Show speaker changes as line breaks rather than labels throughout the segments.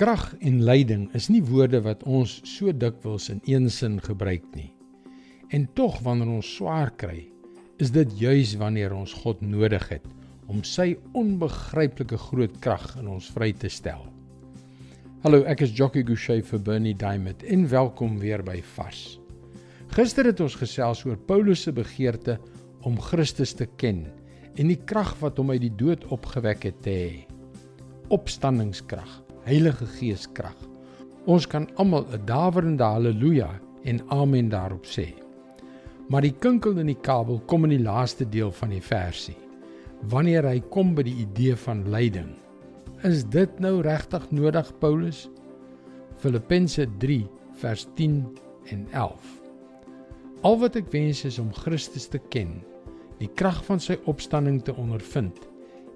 Krag en lyding is nie woorde wat ons so dikwels in een sin gebruik nie. En tog wanneer ons swaar kry, is dit juis wanneer ons God nodig het om sy onbegryplike groot krag in ons vry te stel. Hallo, ek is Jockey Gouchee vir Bernie Diamond en welkom weer by Vars. Gister het ons gesels oor Paulus se begeerte om Christus te ken en die krag wat hom uit die dood opgewek het te hê. Opstandingskrag, Heilige Gees krag. Ons kan almal 'n daverende haleluja en amen daarop sê. Maar die kinkel in die kabel kom in die laaste deel van die versie. Wanneer hy kom by die idee van lyding. Is dit nou regtig nodig Paulus? Filippense 3 vers 10 en 11. Al wat ek wens is om Christus te ken, die krag van sy opstanding te ondervind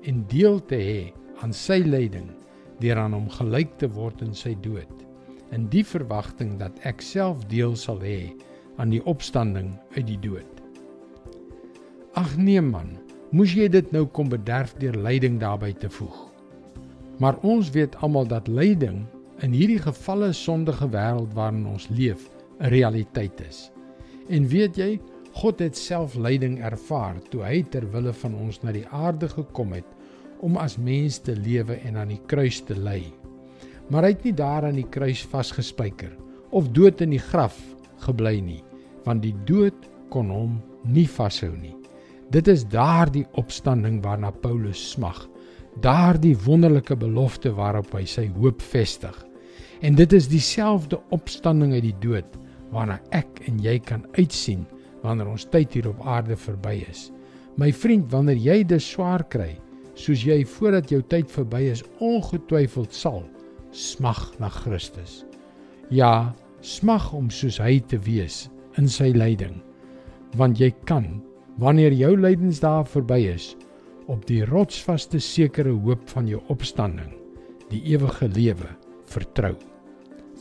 en deel te hê aan sy lyding deur aan hom gelyk te word in sy dood in die verwagting dat ek self deel sal hê aan die opstanding uit die dood. Ag nee man, moes jy dit nou kom bederf deur lyding daarbey te voeg. Maar ons weet almal dat lyding in hierdie gevalle sondige wêreld waarin ons leef 'n realiteit is. En weet jy, God het self lyding ervaar toe hy ter wille van ons na die aarde gekom het om as mens te lewe en aan die kruis te ly. Maar hy het nie daar aan die kruis vasgespijker of dood in die graf gebly nie, want die dood kon hom nie vashou nie. Dit is daardie opstanding waarna Paulus smag, daardie wonderlike belofte waarop hy sy hoop vestig. En dit is dieselfde opstanding uit die dood waarna ek en jy kan uitsien wanneer ons tyd hier op aarde verby is. My vriend, wanneer jy dit swaar kry, soos jy voordat jou tyd verby is ongetwyfeld sal smag na Christus. Ja, smag om soos hy te wees in sy lyding. Want jy kan wanneer jou lydensdae verby is op die rotsvaste sekere hoop van jou opstanding, die ewige lewe vertrou.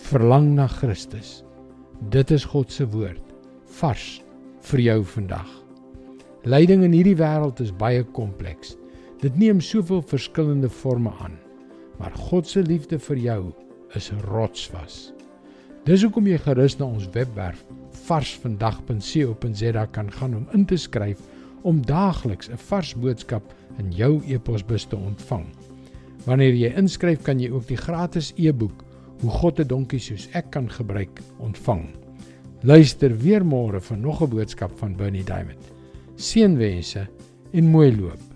Verlang na Christus. Dit is God se woord vars vir jou vandag. Lyding in hierdie wêreld is baie kompleks. Dit neem soveel verskillende forme aan, maar God se liefde vir jou is rotsvas. Dis hoekom jy gerus na ons webwerf varsvandag.co.za kan gaan om in te skryf om daagliks 'n vars boodskap in jou e-posbus te ontvang. Wanneer jy inskryf, kan jy ook die gratis e-boek Hoe God 'n donkie soos ek kan gebruik ontvang. Luister weer môre vir nog 'n boodskap van Bernie Diamond. Seënwense en mooi loop.